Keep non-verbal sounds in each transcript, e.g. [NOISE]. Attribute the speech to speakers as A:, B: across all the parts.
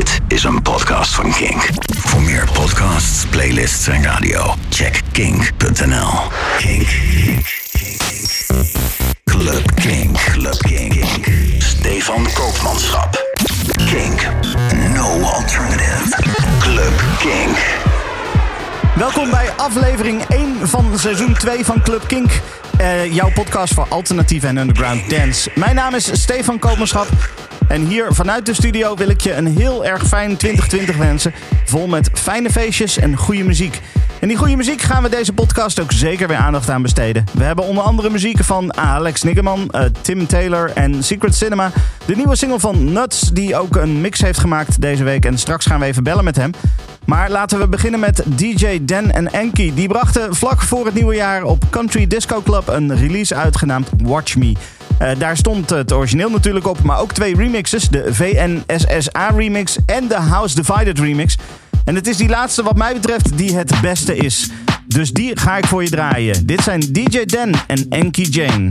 A: Dit is een podcast van Kink. Voor meer podcasts, playlists en radio, check kink.nl. Kink. Club Kink. Club Kink. Stefan Koopmanschap. Kink. No alternative. Club Kink.
B: Welkom bij aflevering 1 van seizoen 2 van Club Kink. Eh, jouw podcast voor alternatieve en underground dance. Mijn naam is Stefan Koopmanschap. En hier vanuit de studio wil ik je een heel erg fijn 2020 wensen. Vol met fijne feestjes en goede muziek. En die goede muziek gaan we deze podcast ook zeker weer aandacht aan besteden. We hebben onder andere muzieken van Alex Niggeman, uh, Tim Taylor en Secret Cinema. De nieuwe single van Nuts, die ook een mix heeft gemaakt deze week. En straks gaan we even bellen met hem. Maar laten we beginnen met DJ Dan en Enki. Die brachten vlak voor het nieuwe jaar op Country Disco Club een release uitgenaamd Watch Me. Uh, daar stond het origineel natuurlijk op, maar ook twee remixes. De VNSSA remix en de House Divided remix. En het is die laatste wat mij betreft die het beste is. Dus die ga ik voor je draaien. Dit zijn DJ Dan en Enki Jane.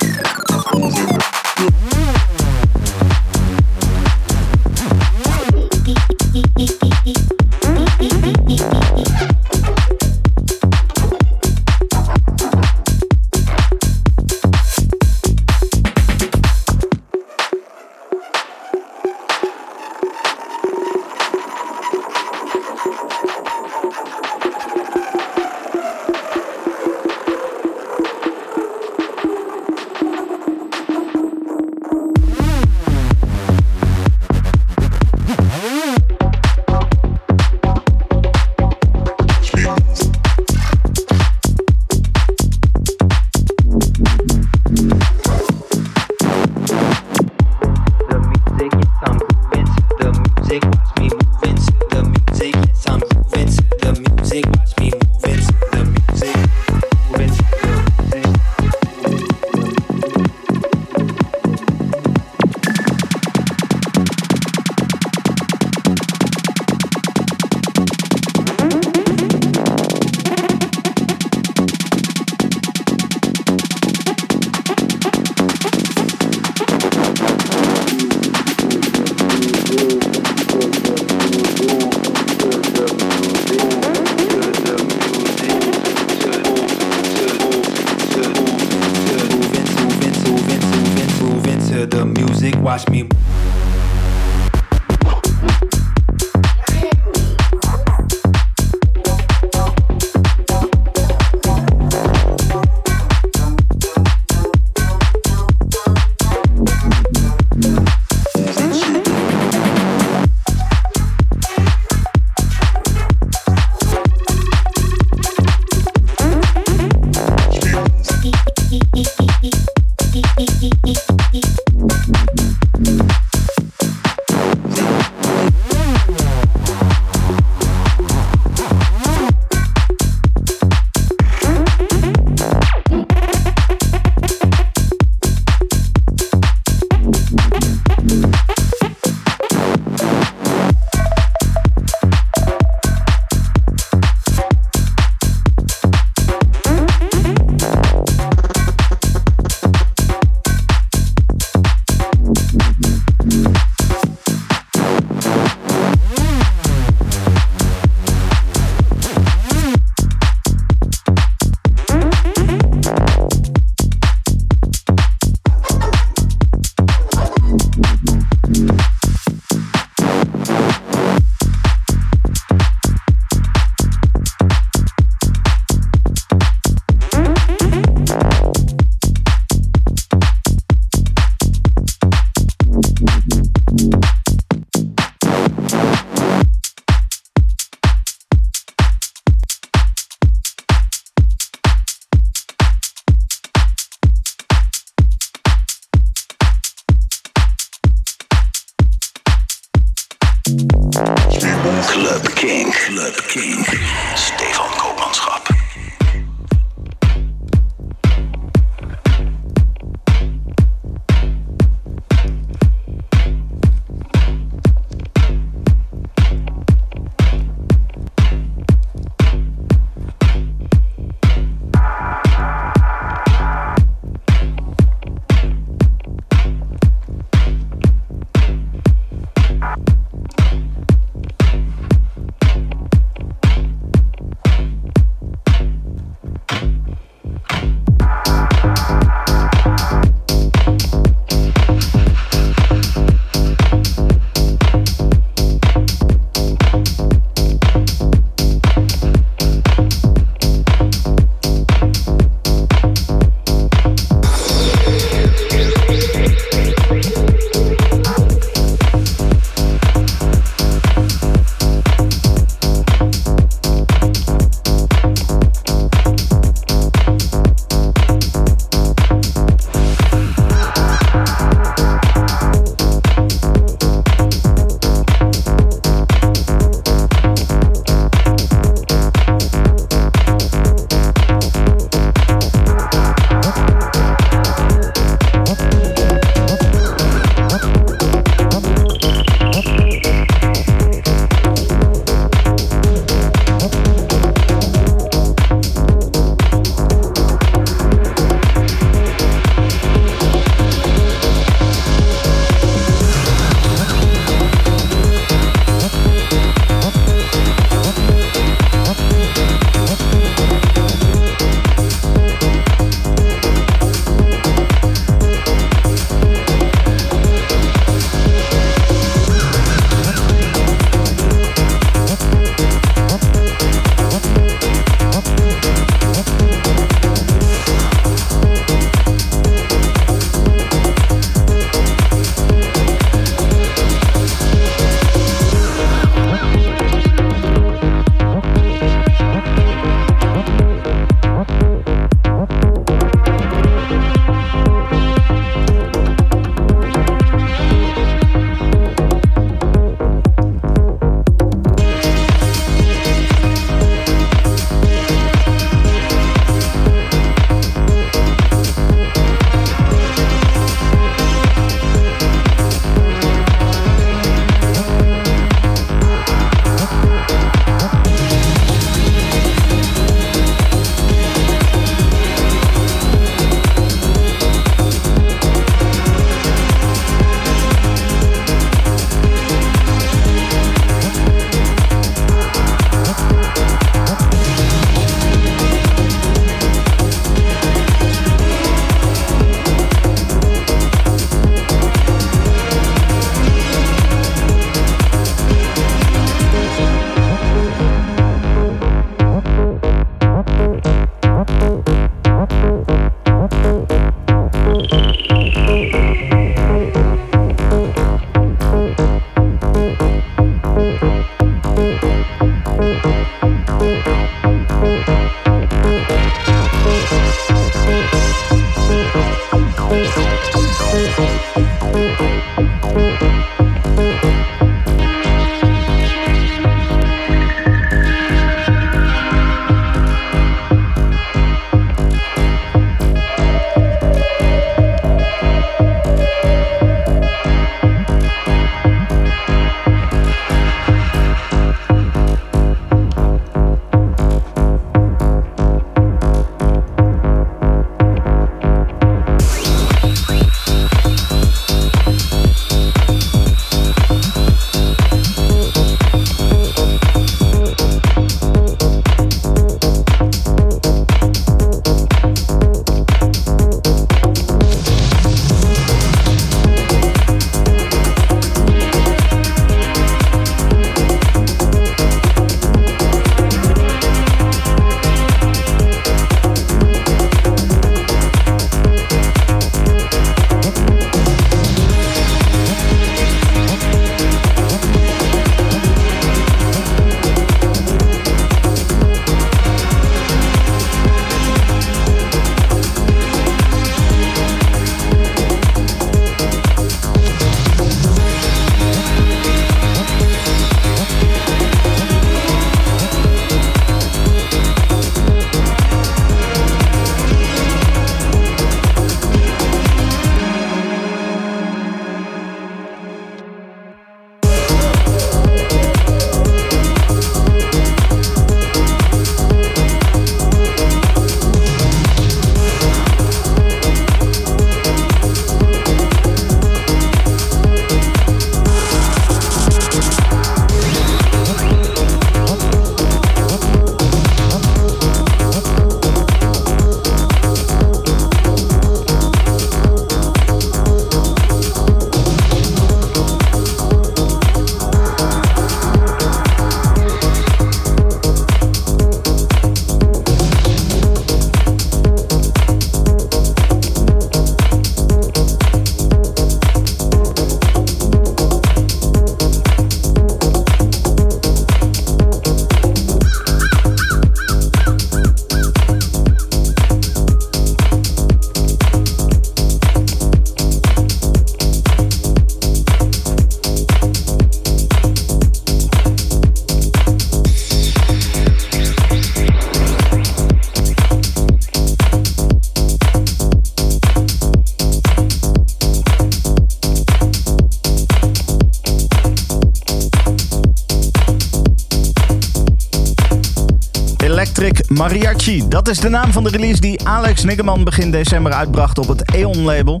C: Mariachi. Dat is de naam van de release die Alex Niggeman begin december uitbracht op het Eon-label.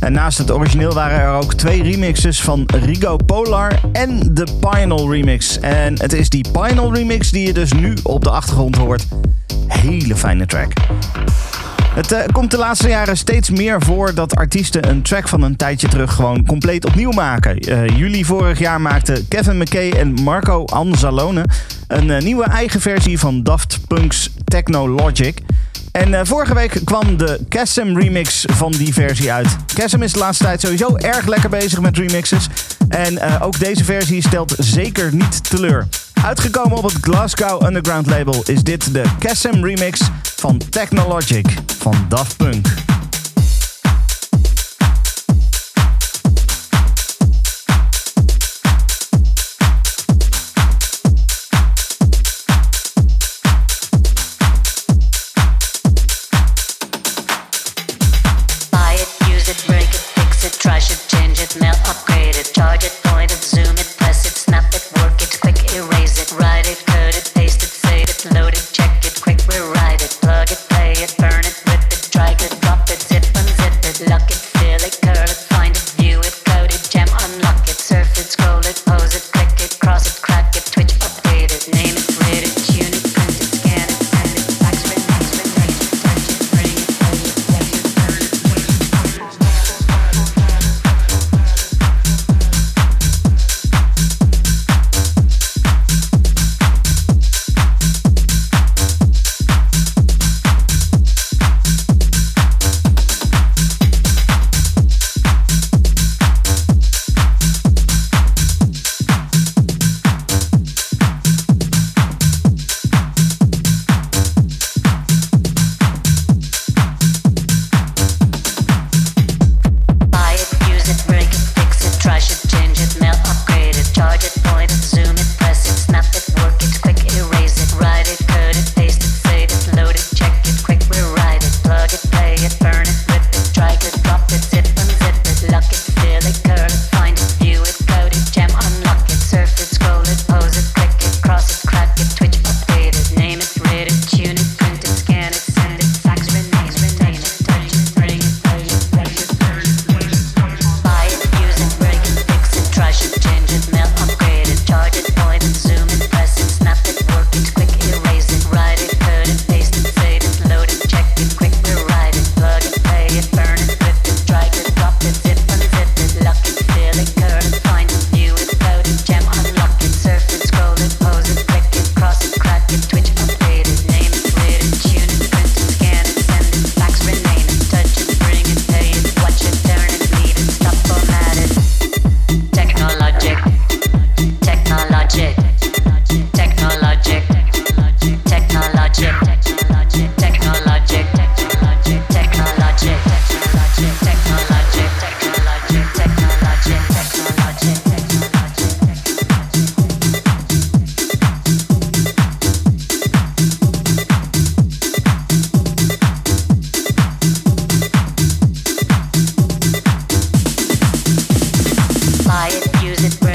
C: En naast het origineel waren er ook twee remixes van Rigo Polar en de Pinal remix. En het is die Pinal remix die je dus nu op de achtergrond hoort. Hele fijne track. Het uh, komt de laatste jaren steeds meer voor dat artiesten een track van een tijdje terug gewoon compleet opnieuw maken. Uh, juli vorig jaar maakten Kevin McKay en Marco Anzalone een uh, nieuwe eigen versie van Daft Punk's Techno Logic. En vorige week kwam de Kassem remix van die versie uit. Kassem is de laatste tijd sowieso erg lekker bezig met remixes. En ook deze versie stelt zeker niet teleur. Uitgekomen op het Glasgow Underground label is dit de Kassem remix van Technologic van Daft Punk.
D: Technologic.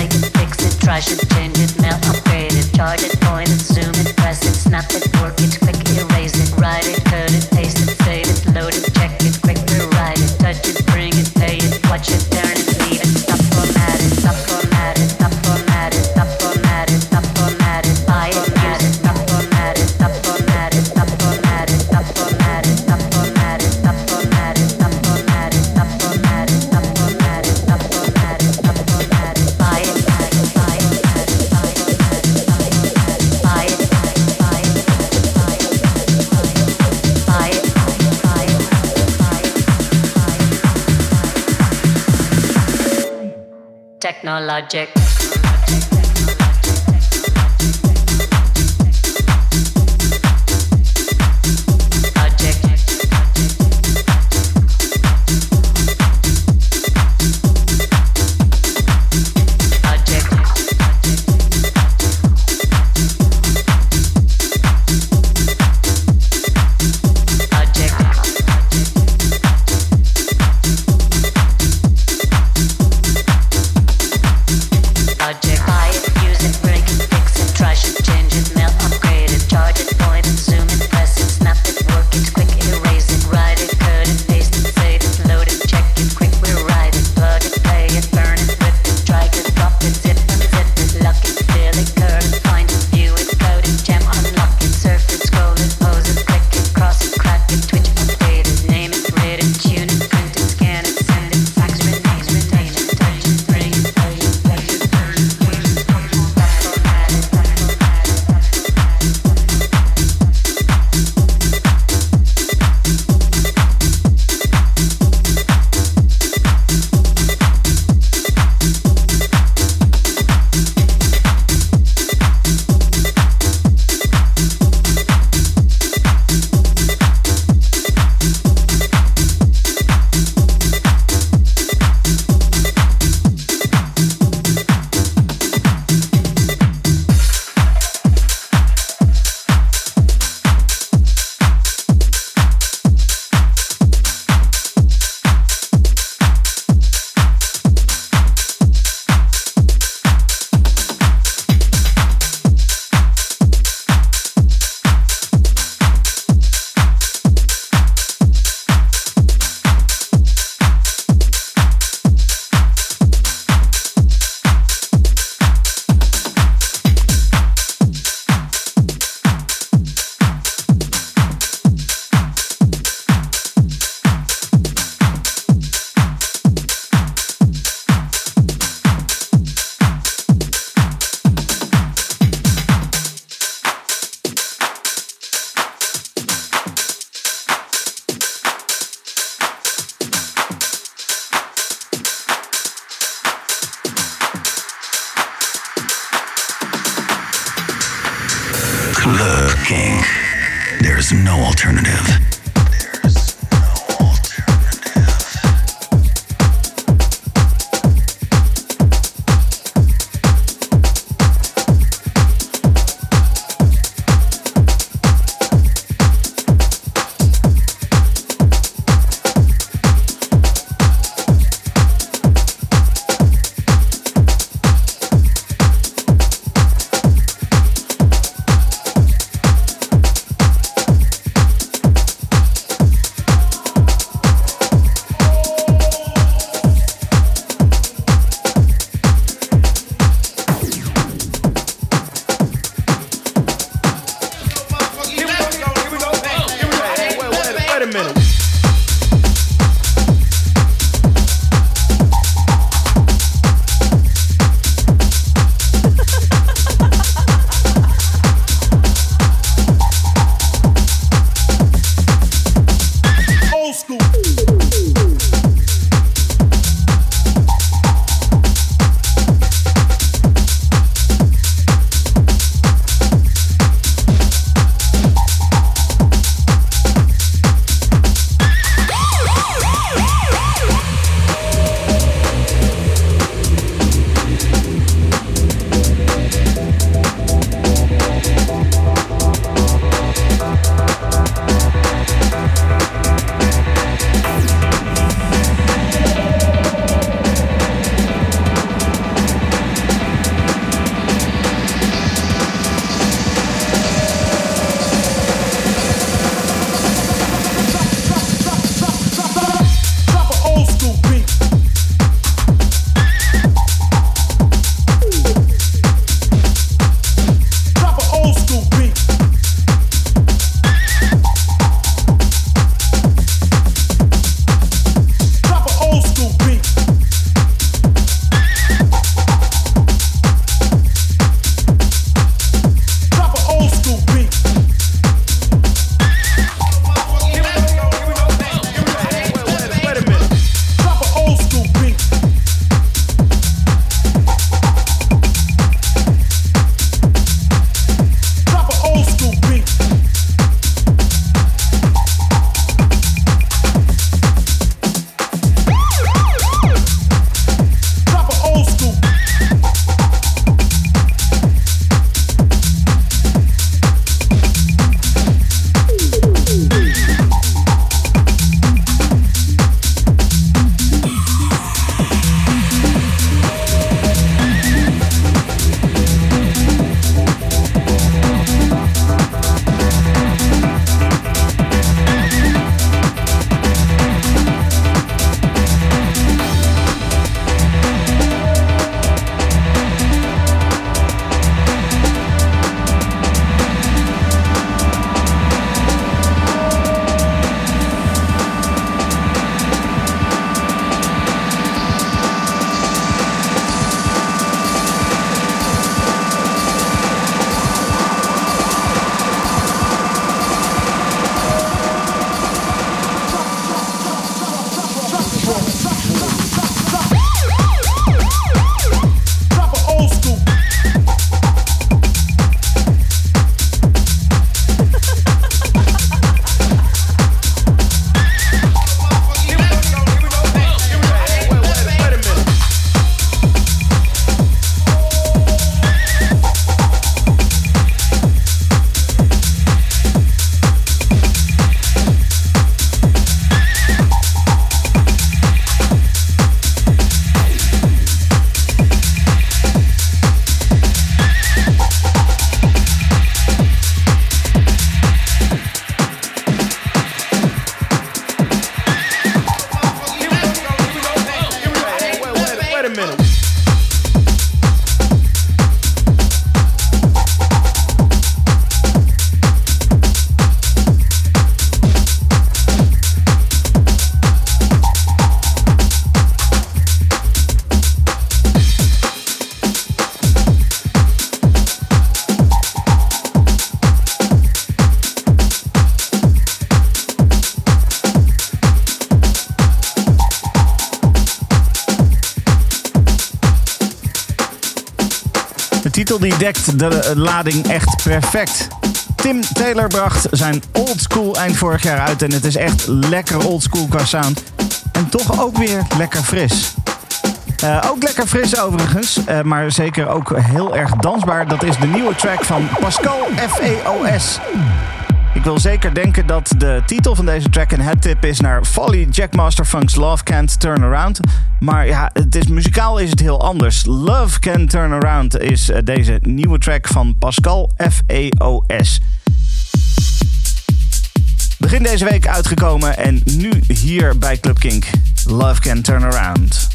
E: Club Kink. There's no alternative.
C: De lading echt perfect. Tim Taylor bracht zijn Old School eind vorig jaar uit. En het is echt lekker old school qua sound. En toch ook weer lekker fris. Uh, ook lekker fris overigens, uh, maar zeker ook heel erg dansbaar. Dat is de nieuwe track van Pascal FEOS. Ik wil zeker denken dat de titel van deze track een headtip is naar Folly Jackmaster Funk's Love Can't Turn Around. Maar ja, het is, muzikaal is het heel anders. Love Can Turn Around is uh, deze nieuwe track van Pascal FEOS. Begin deze week uitgekomen en nu hier bij Club Kink. Love Can Turn Around.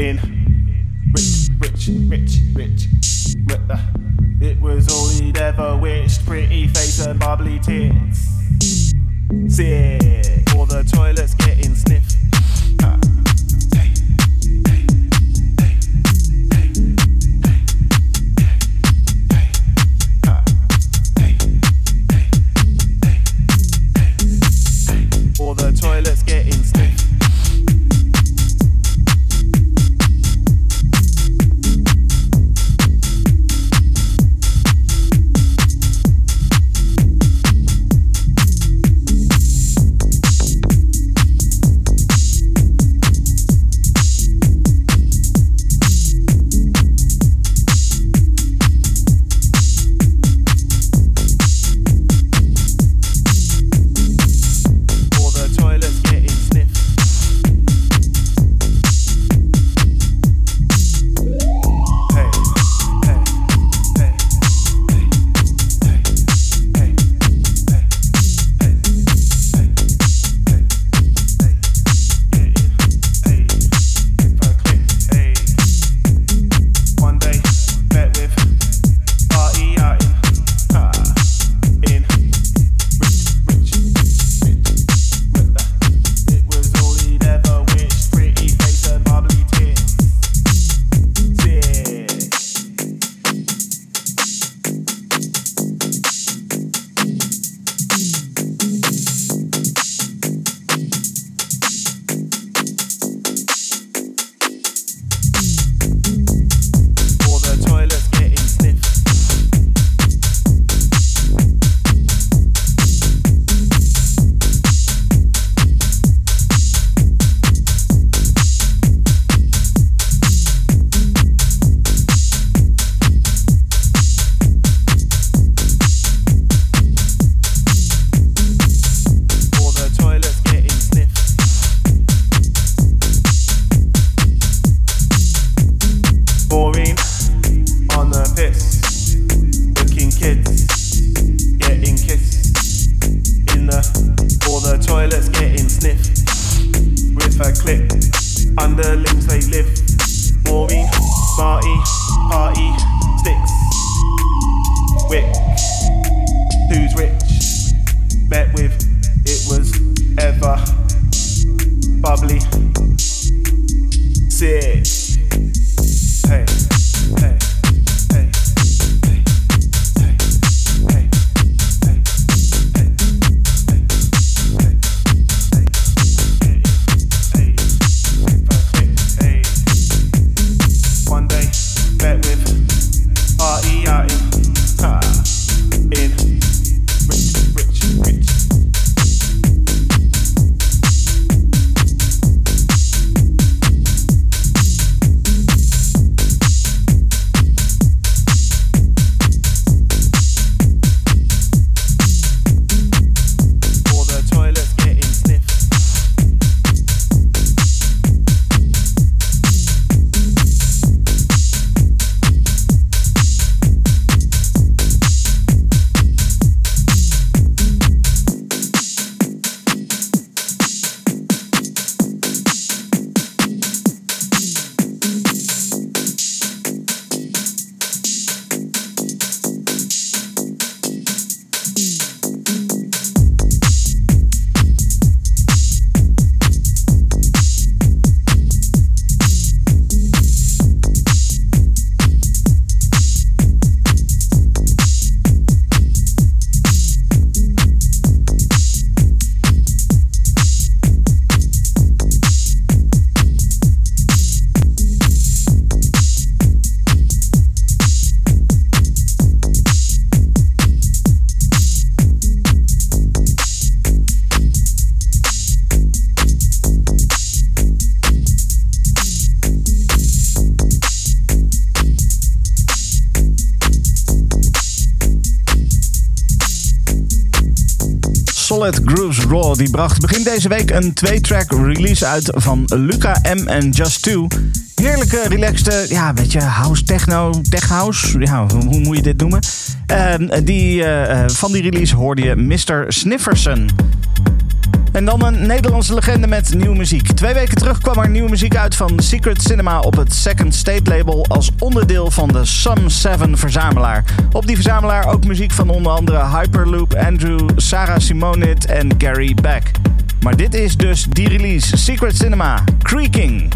E: in rich, rich, rich, rich. But, uh, it was all he'd ever wished. Pretty face and bubbly tits. Sick. All the toilets
C: Die bracht begin deze week een twee-track release uit van Luca M en Just Two. Heerlijke, relaxte, ja, weet je, house techno, tech house, ja, hoe, hoe moet je dit noemen? Ehm, die, eh, eh, van die release hoorde je Mr. Snifferson. En dan een Nederlandse legende met nieuwe muziek. Twee weken terug kwam er nieuwe muziek uit van Secret Cinema op het Second State label als onderdeel van de Sum 7 verzamelaar. Op die verzamelaar ook muziek van onder andere Hyperloop, Andrew, Sarah Simonit en Gary Beck. Maar dit is dus die release, Secret Cinema, Creaking.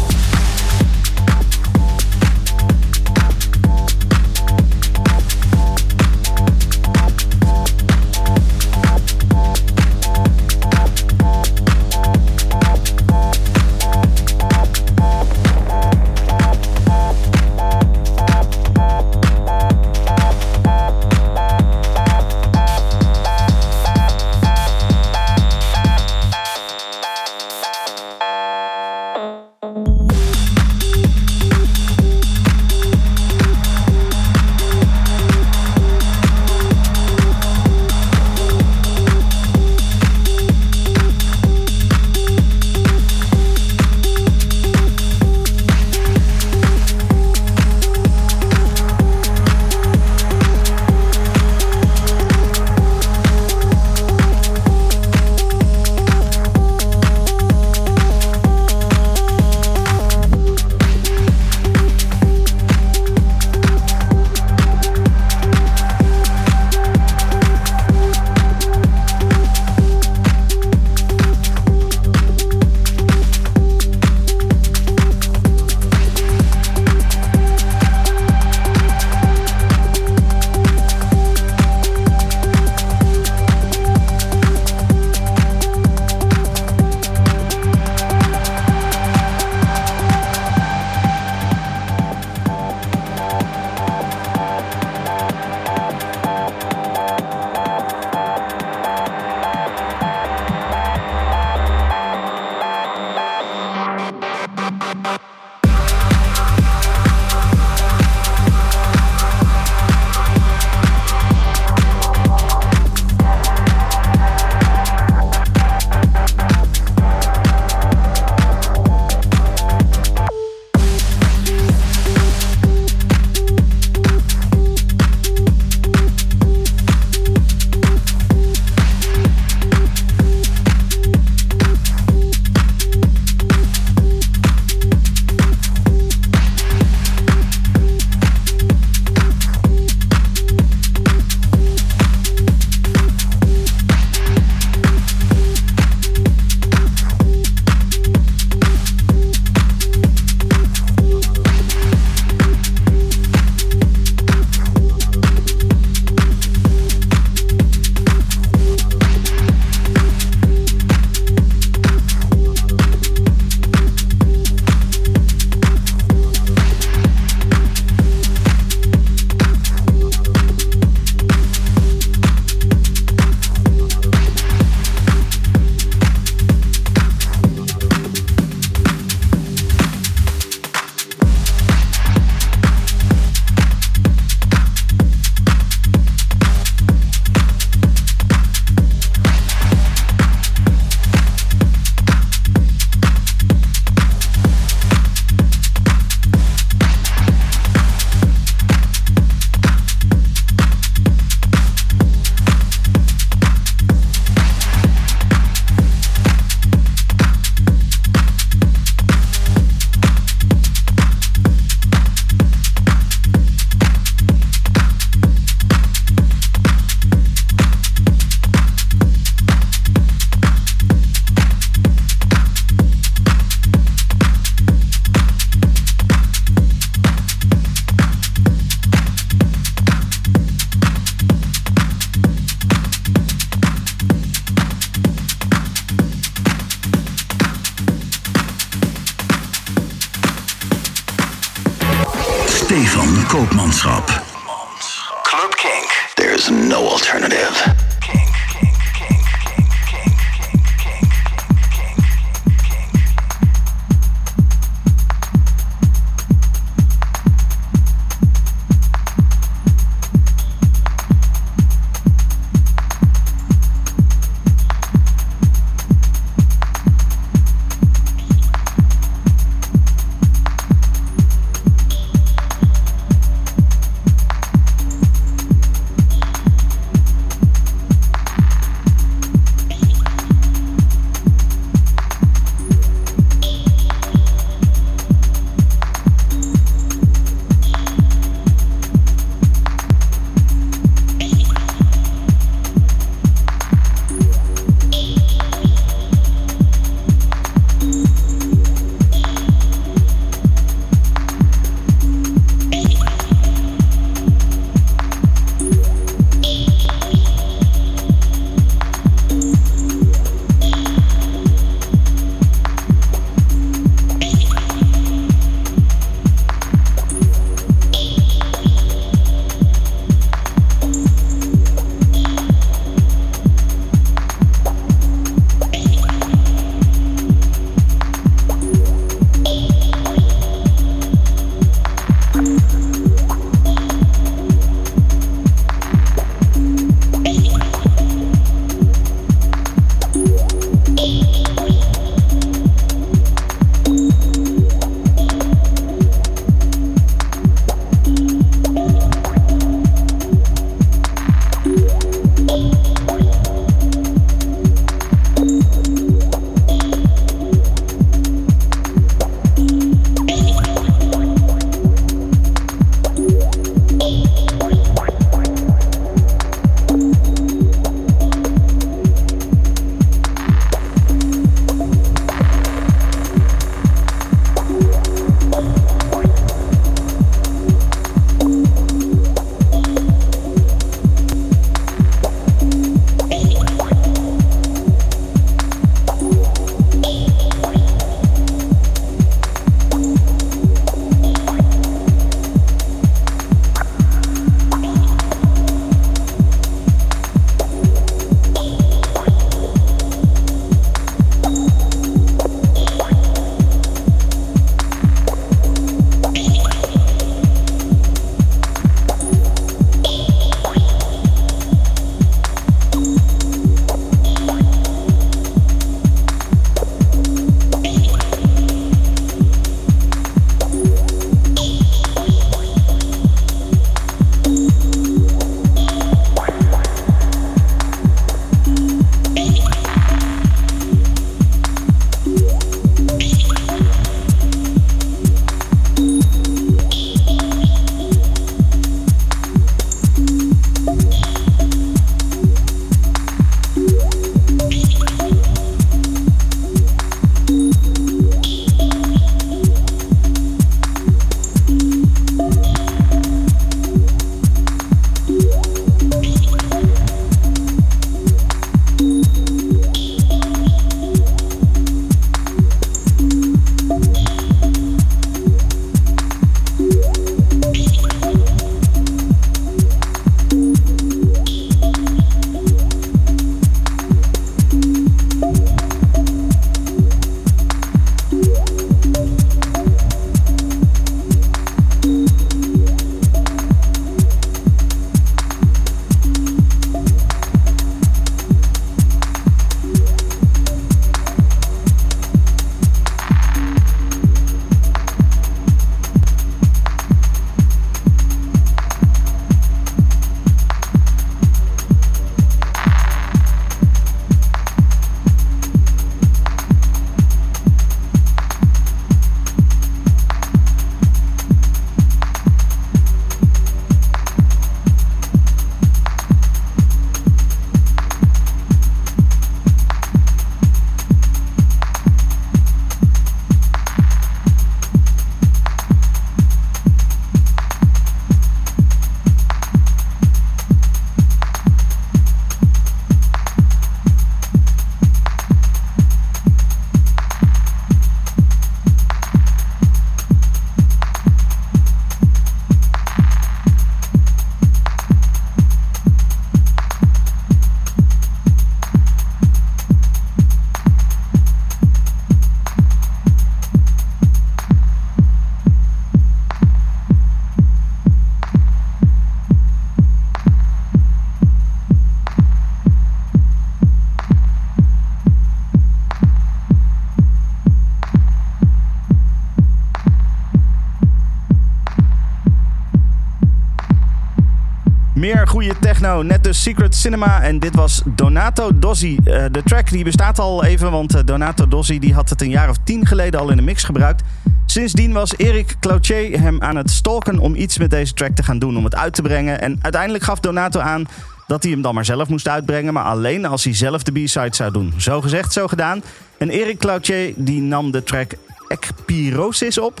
C: Goede techno, net dus Secret Cinema. En dit was Donato Dozzi. Uh, de track die bestaat al even, want uh, Donato Dozzi die had het een jaar of tien geleden al in de mix gebruikt. Sindsdien was Erik Cloutier hem aan het stalken om iets met deze track te gaan doen, om het uit te brengen. En uiteindelijk gaf Donato aan dat hij hem dan maar zelf moest uitbrengen, maar alleen als hij zelf de B-side zou doen. Zo gezegd, zo gedaan. En Erik Cloutier die nam de track Ekpirosis op.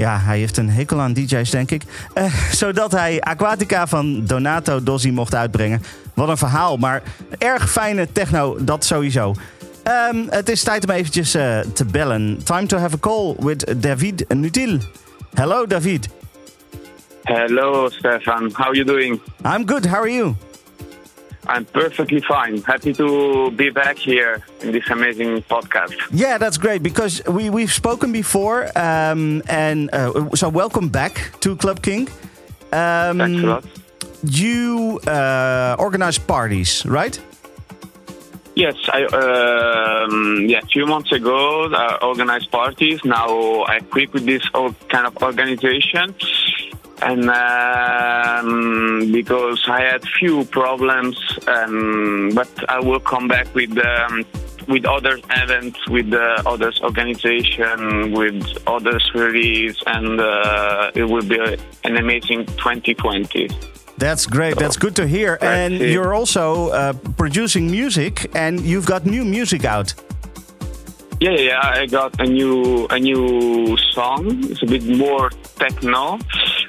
C: Ja, hij heeft een hekel aan DJ's, denk ik. Uh, zodat hij Aquatica van Donato Dozzi mocht uitbrengen. Wat een verhaal, maar erg fijne techno, dat sowieso. Um, het is tijd om eventjes uh, te bellen. Time to have a call with David Nutil. Hello, David.
F: Hello, Stefan. How are you doing?
C: I'm good. How are you?
F: I'm perfectly fine. Happy to be back here in this amazing podcast.
C: Yeah, that's great because we we've spoken before, um, and uh, so welcome back to Club Kink.
F: Um, Thanks a lot.
C: You uh, organize parties, right?
F: Yes, I um, yeah, a few months ago I organized parties. Now I quit with this kind of organization and um, because I had few problems, um, but I will come back with um, with other events, with uh, others organization, with others release, and uh, it will be an amazing 2020.
C: That's great. That's good to hear. And you're also uh, producing music, and you've got new music out.
F: Yeah, yeah, I got a new a new song. It's a bit more techno,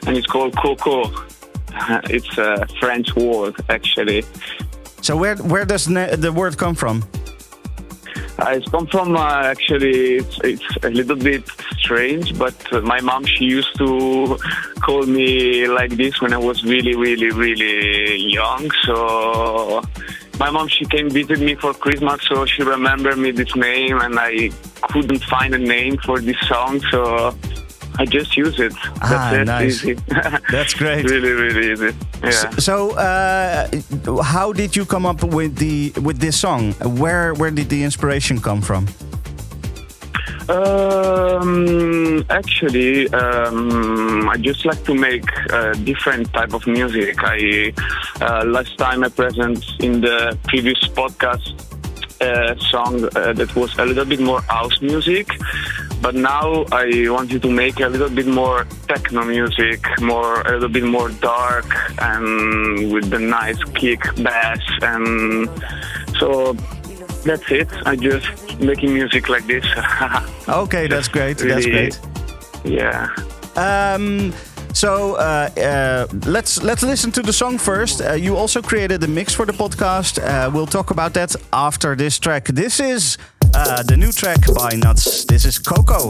F: and it's called Coco. [LAUGHS] It's a French word, actually.
C: So where where does the word come from?
F: Uh, it's come from uh, actually it's, it's a little bit strange, but my mom she used to [LAUGHS] call me like this when I was really really really young. So my mom she came visit me for Christmas, so she remembered me this name, and I couldn't find a name for this song, so I just use it. That's
C: ah,
F: it.
C: Nice.
F: Easy. [LAUGHS]
C: That's great.
F: really, really easy. Yeah.
C: So, uh, how did you come up with the with this song? Where where did the inspiration come from?
F: Um, actually, um, I just like to make a different type of music. I uh, last time I present in the previous podcast uh, song uh, that was a little bit more house music, but now I wanted to make a little bit more techno music, more a little bit more dark and with the nice kick bass, and so that's it. I just making music like this. [LAUGHS]
C: okay, that's great. Really, that's great.
F: Yeah.
C: Um, so uh, uh, let's let's listen to the song first. Uh, you also created the mix for the podcast. Uh, we'll talk about that after this track. This is uh, the new track by Nuts. This is Coco.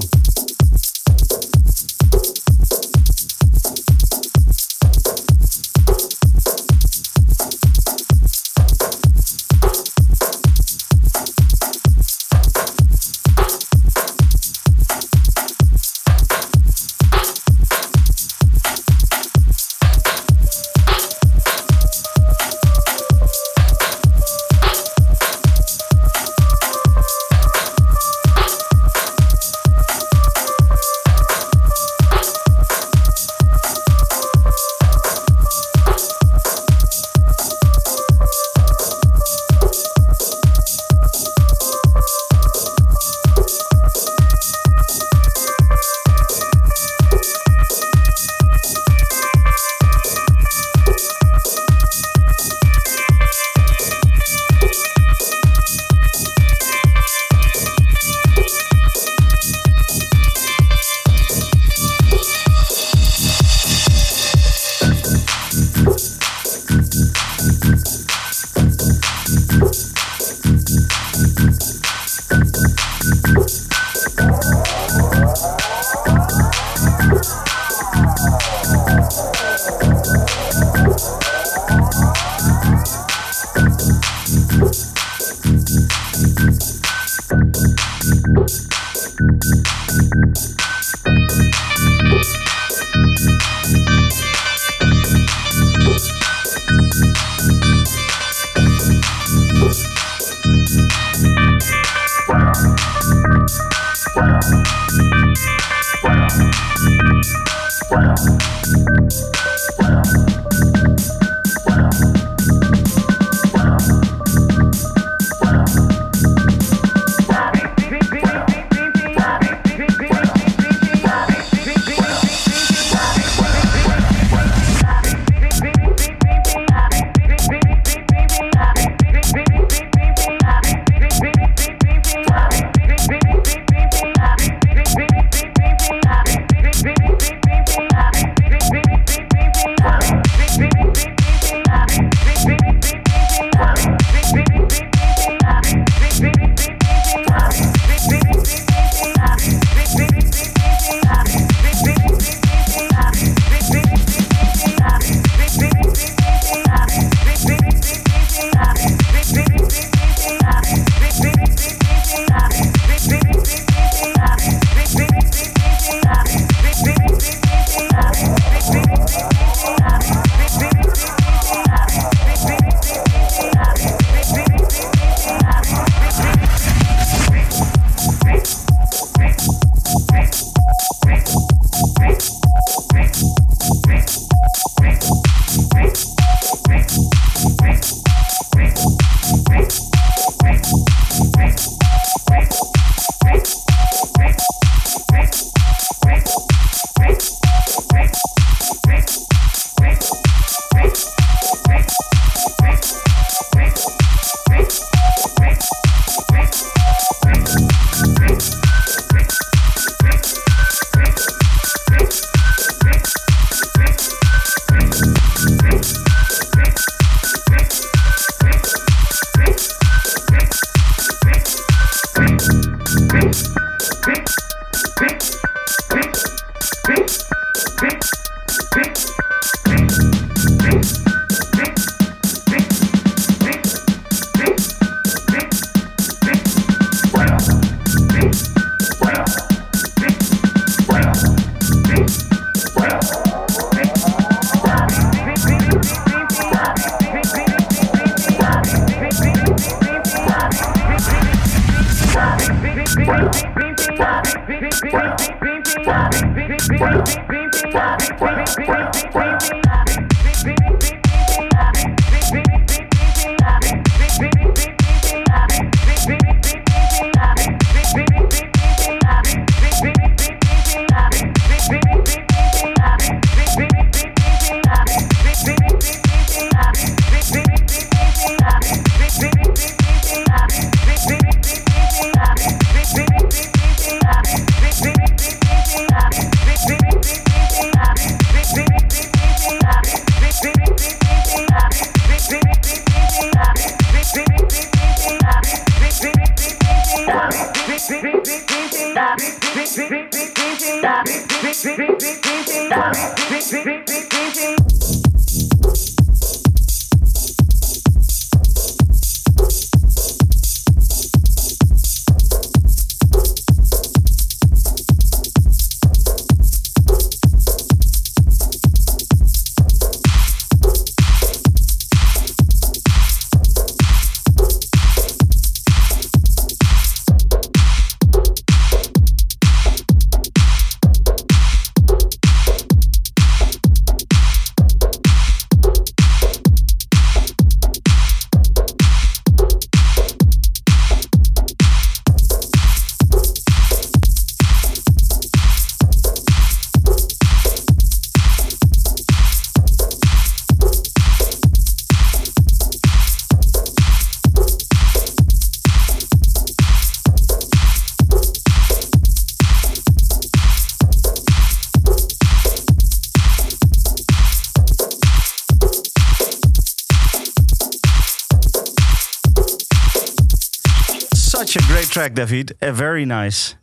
C: Track, David. Uh, very nice.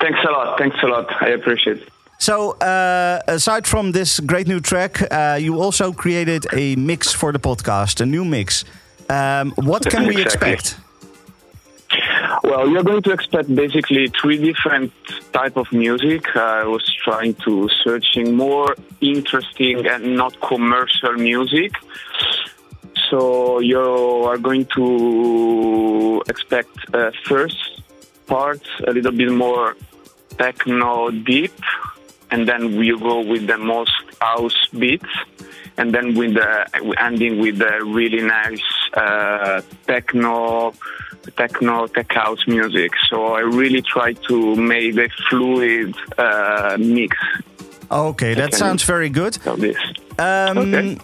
F: Thanks a lot. Thanks a lot. I appreciate it.
C: So, uh, aside from this great new track, uh, you also created a mix for the podcast, a new mix. Um, what can we expect?
F: Well, you're going to expect basically three different type of music. I was trying to searching more interesting and not commercial music. So you are going to expect uh, first part a little bit more techno deep, and then we go with the most house beats, and then with the ending with the really nice uh, techno, techno tech house music. So I really try to make a fluid uh, mix
C: Okay, that sounds very good.
F: this.
C: Um,
F: Okay.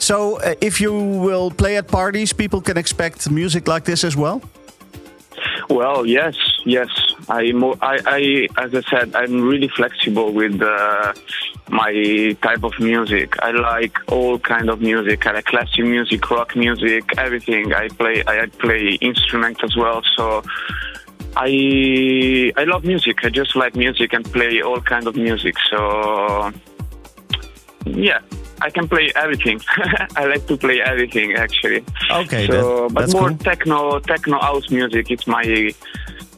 C: So, uh, if you will play at parties, people can expect music like this as well.
F: Well, yes, yes. I, I, I, as I said, I'm really flexible with uh, my type of music. I like all kind of music. I like classic music, rock music, everything. I play, I play instrument as well. So I, I love music. I just like music and play all kind of music. So yeah. I can play everything. [LAUGHS] I like to play everything actually.
C: Okay,
F: So,
C: that-
F: but
C: that's
F: more
C: cool.
F: techno, techno house music. It's my,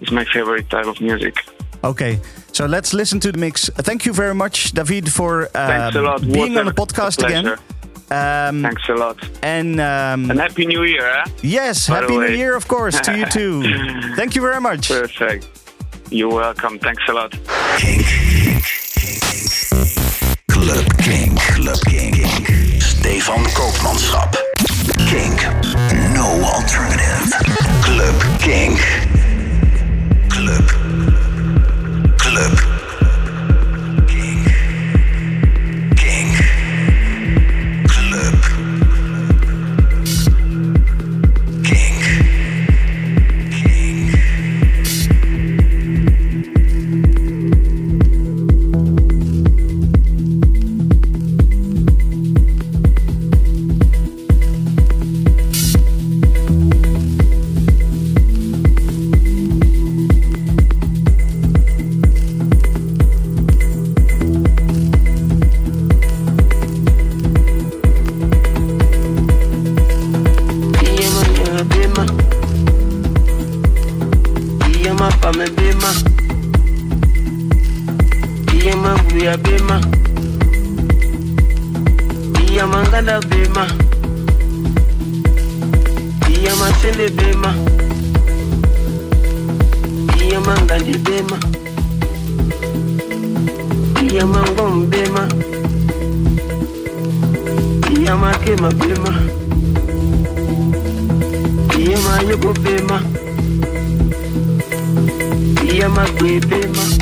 F: it's my favorite type of music.
C: Okay, so let's listen to the mix. Thank you very much, David, for uh,
F: a lot.
C: being
F: What
C: on the
F: a
C: podcast again. Um,
F: Thanks a lot.
C: and um,
F: And happy New Year. Eh?
C: yes,
F: by
C: happy New. Year, of course, to you too. [LAUGHS] Thank you very much.
F: Perfect. You're welcome. Thanks a lot.
A: Club King. Club King. King. Stefan Koopmanschap. King. No alternative. Club King. Club. Club.
G: Iya manyoko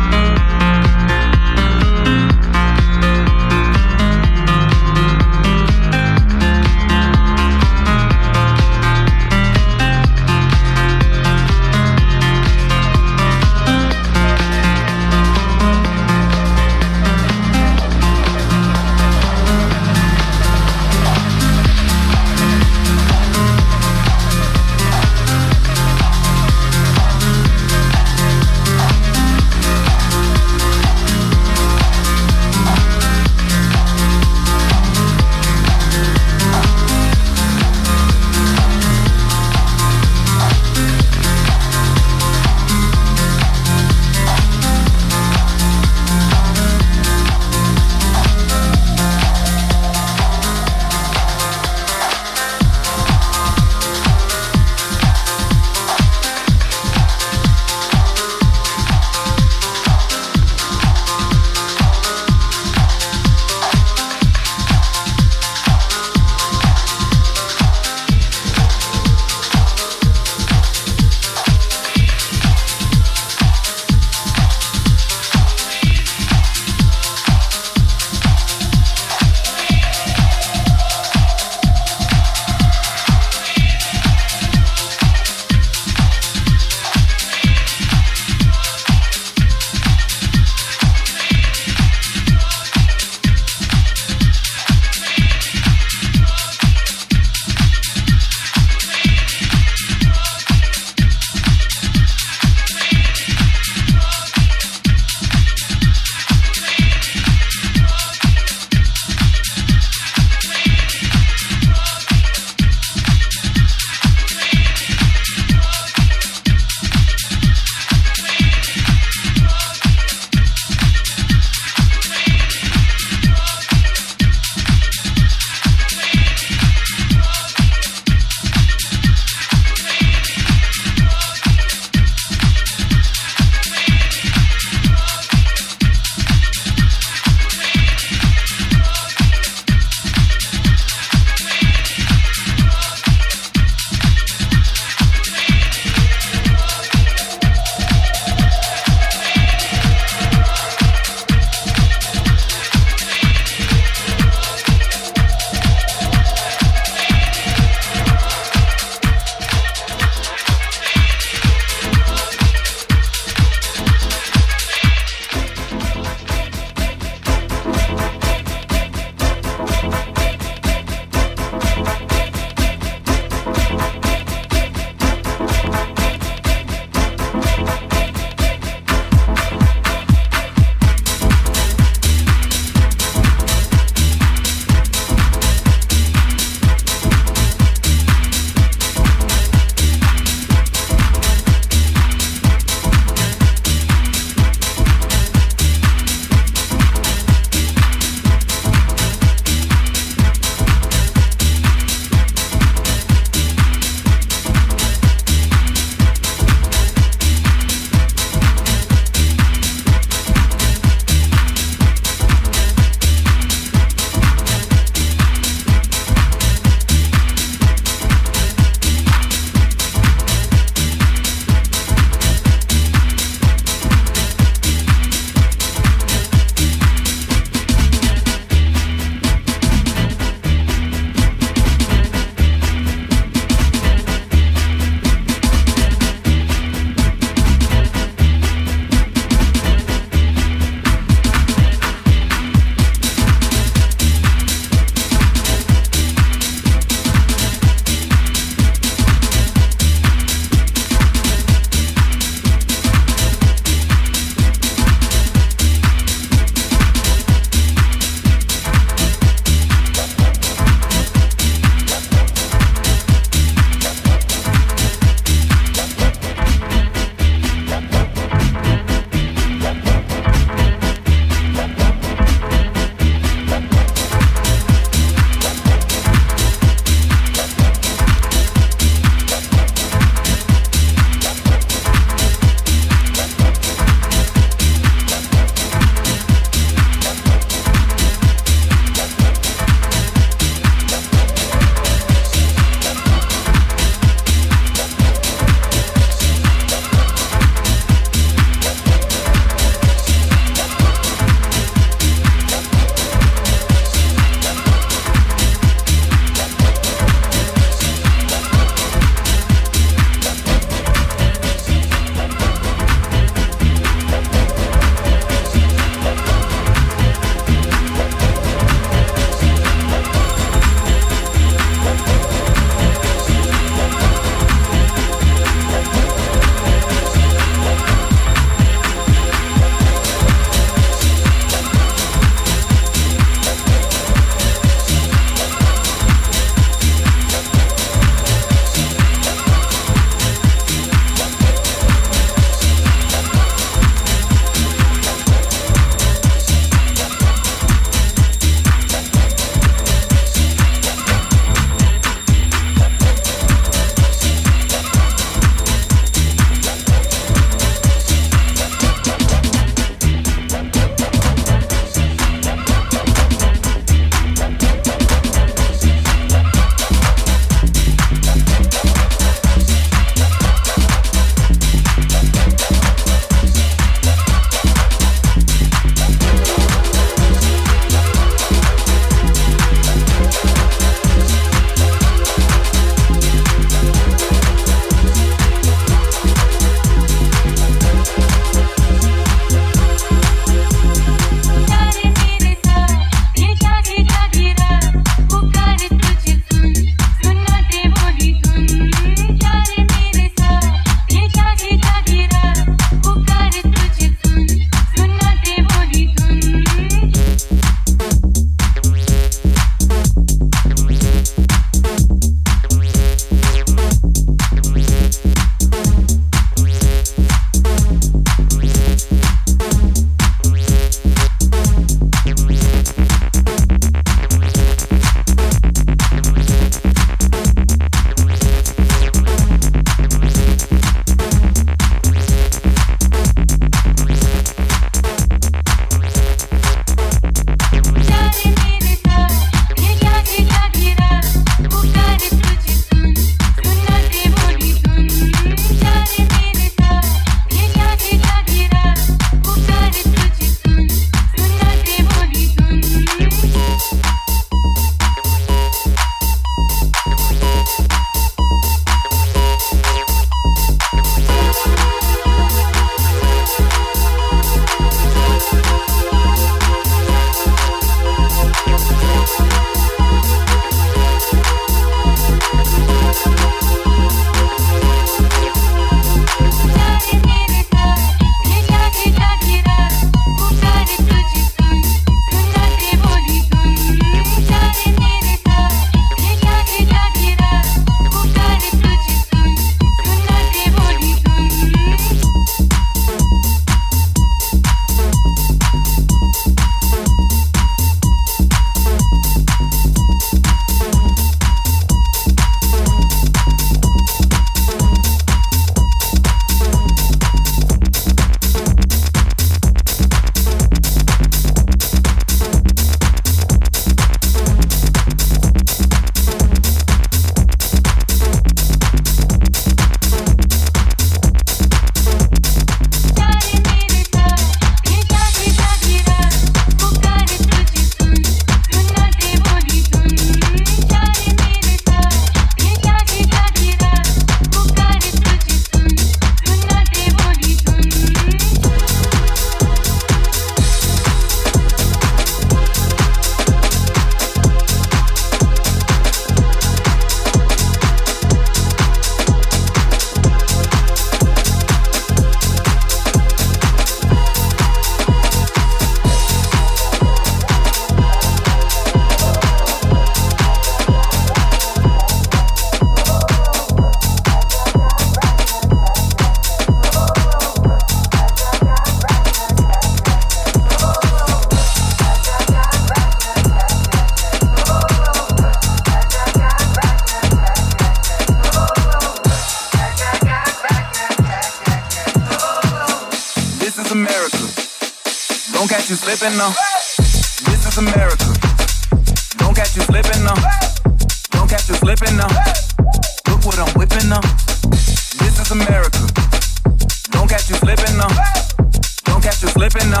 H: slipping now.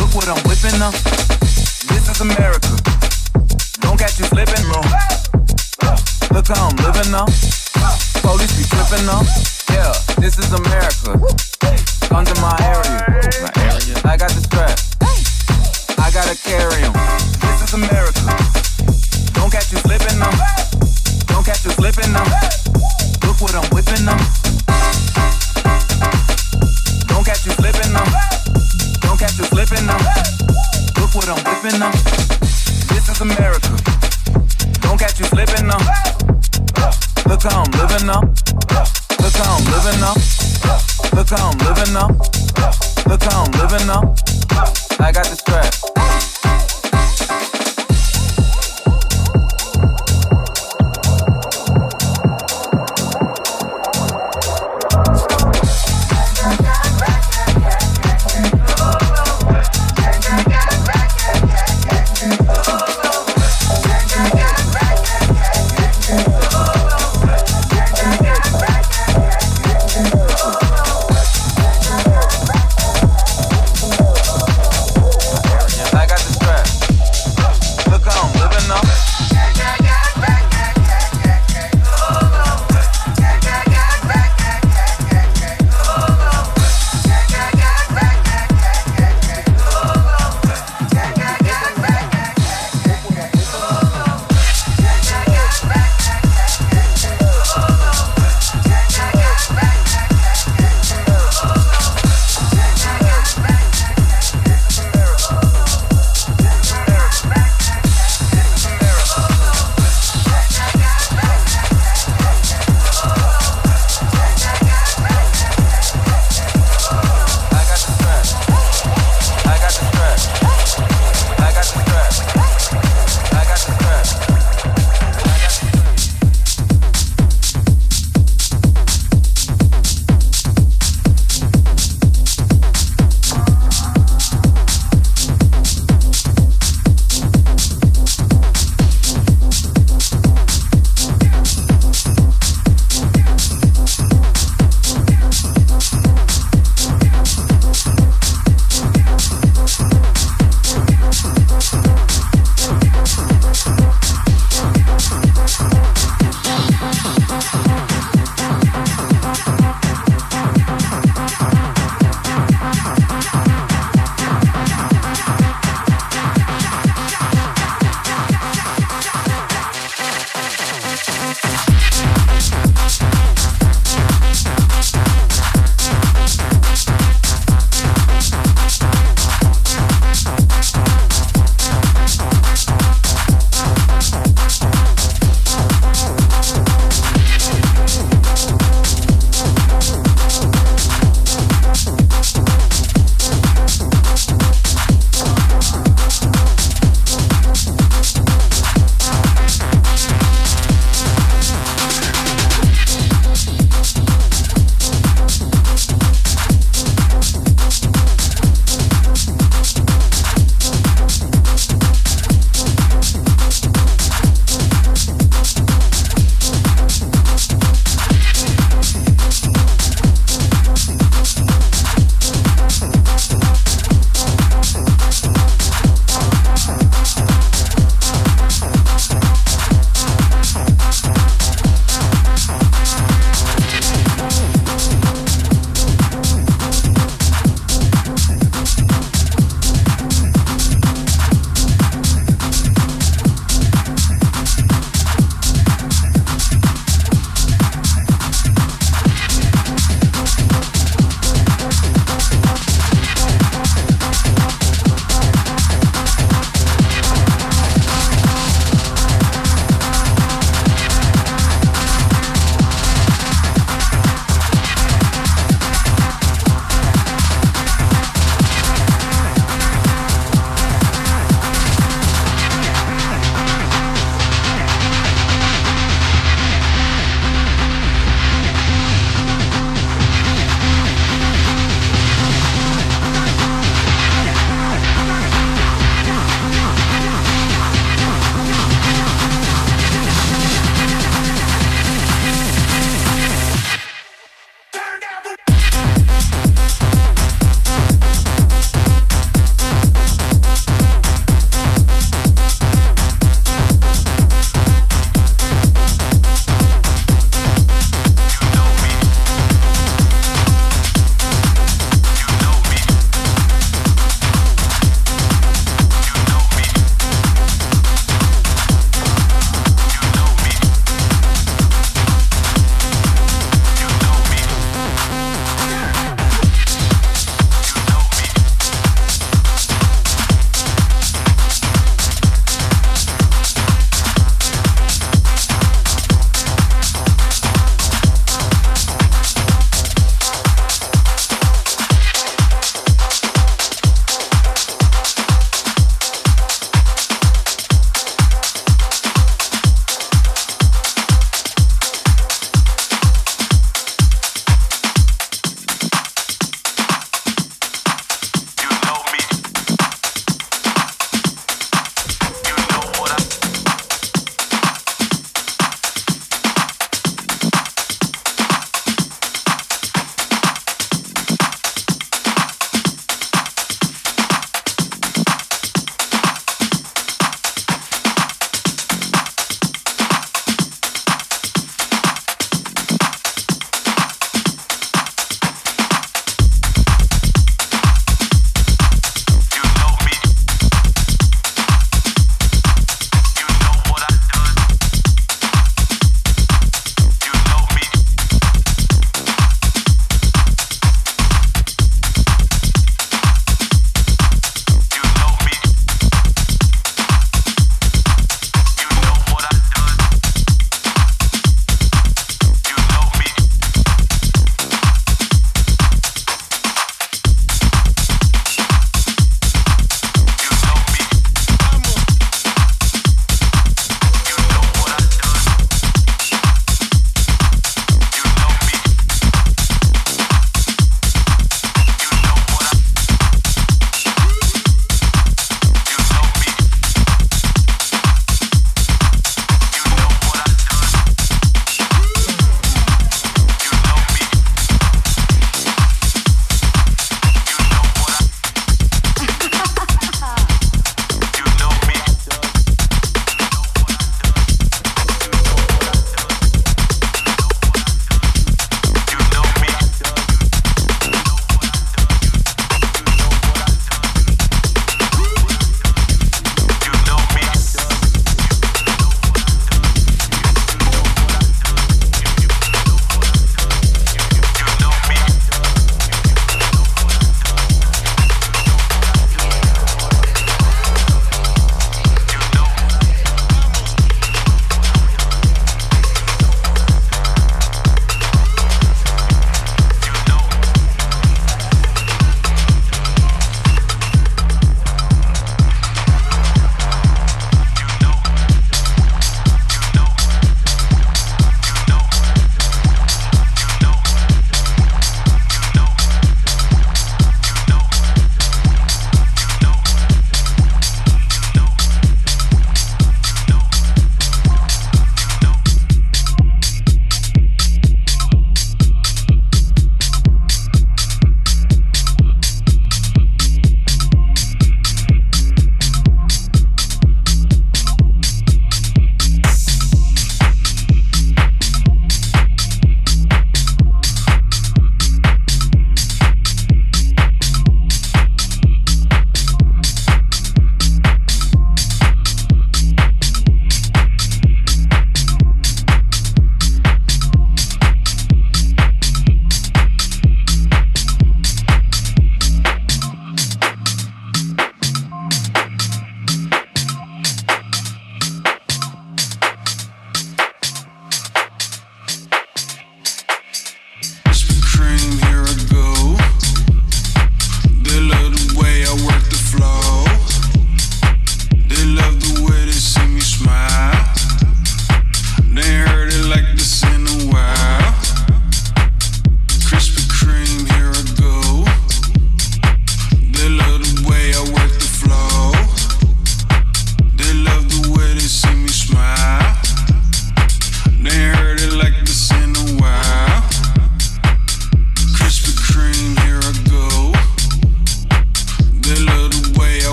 H: Look what I'm whipping up! This is America. Don't catch you slipping, bro. Look how I'm living up. Police be tripping up. Yeah, this is America. Under my area.
C: My area.
H: I got the Now.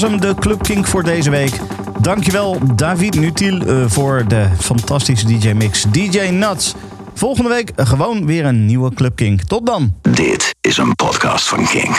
C: Was hem, de Club Kink voor deze week. Dankjewel David Nutil eh, voor de fantastische DJ-mix DJ Nuts. Volgende week gewoon weer een nieuwe Club Kink. Tot dan!
A: Dit is een podcast van Kink.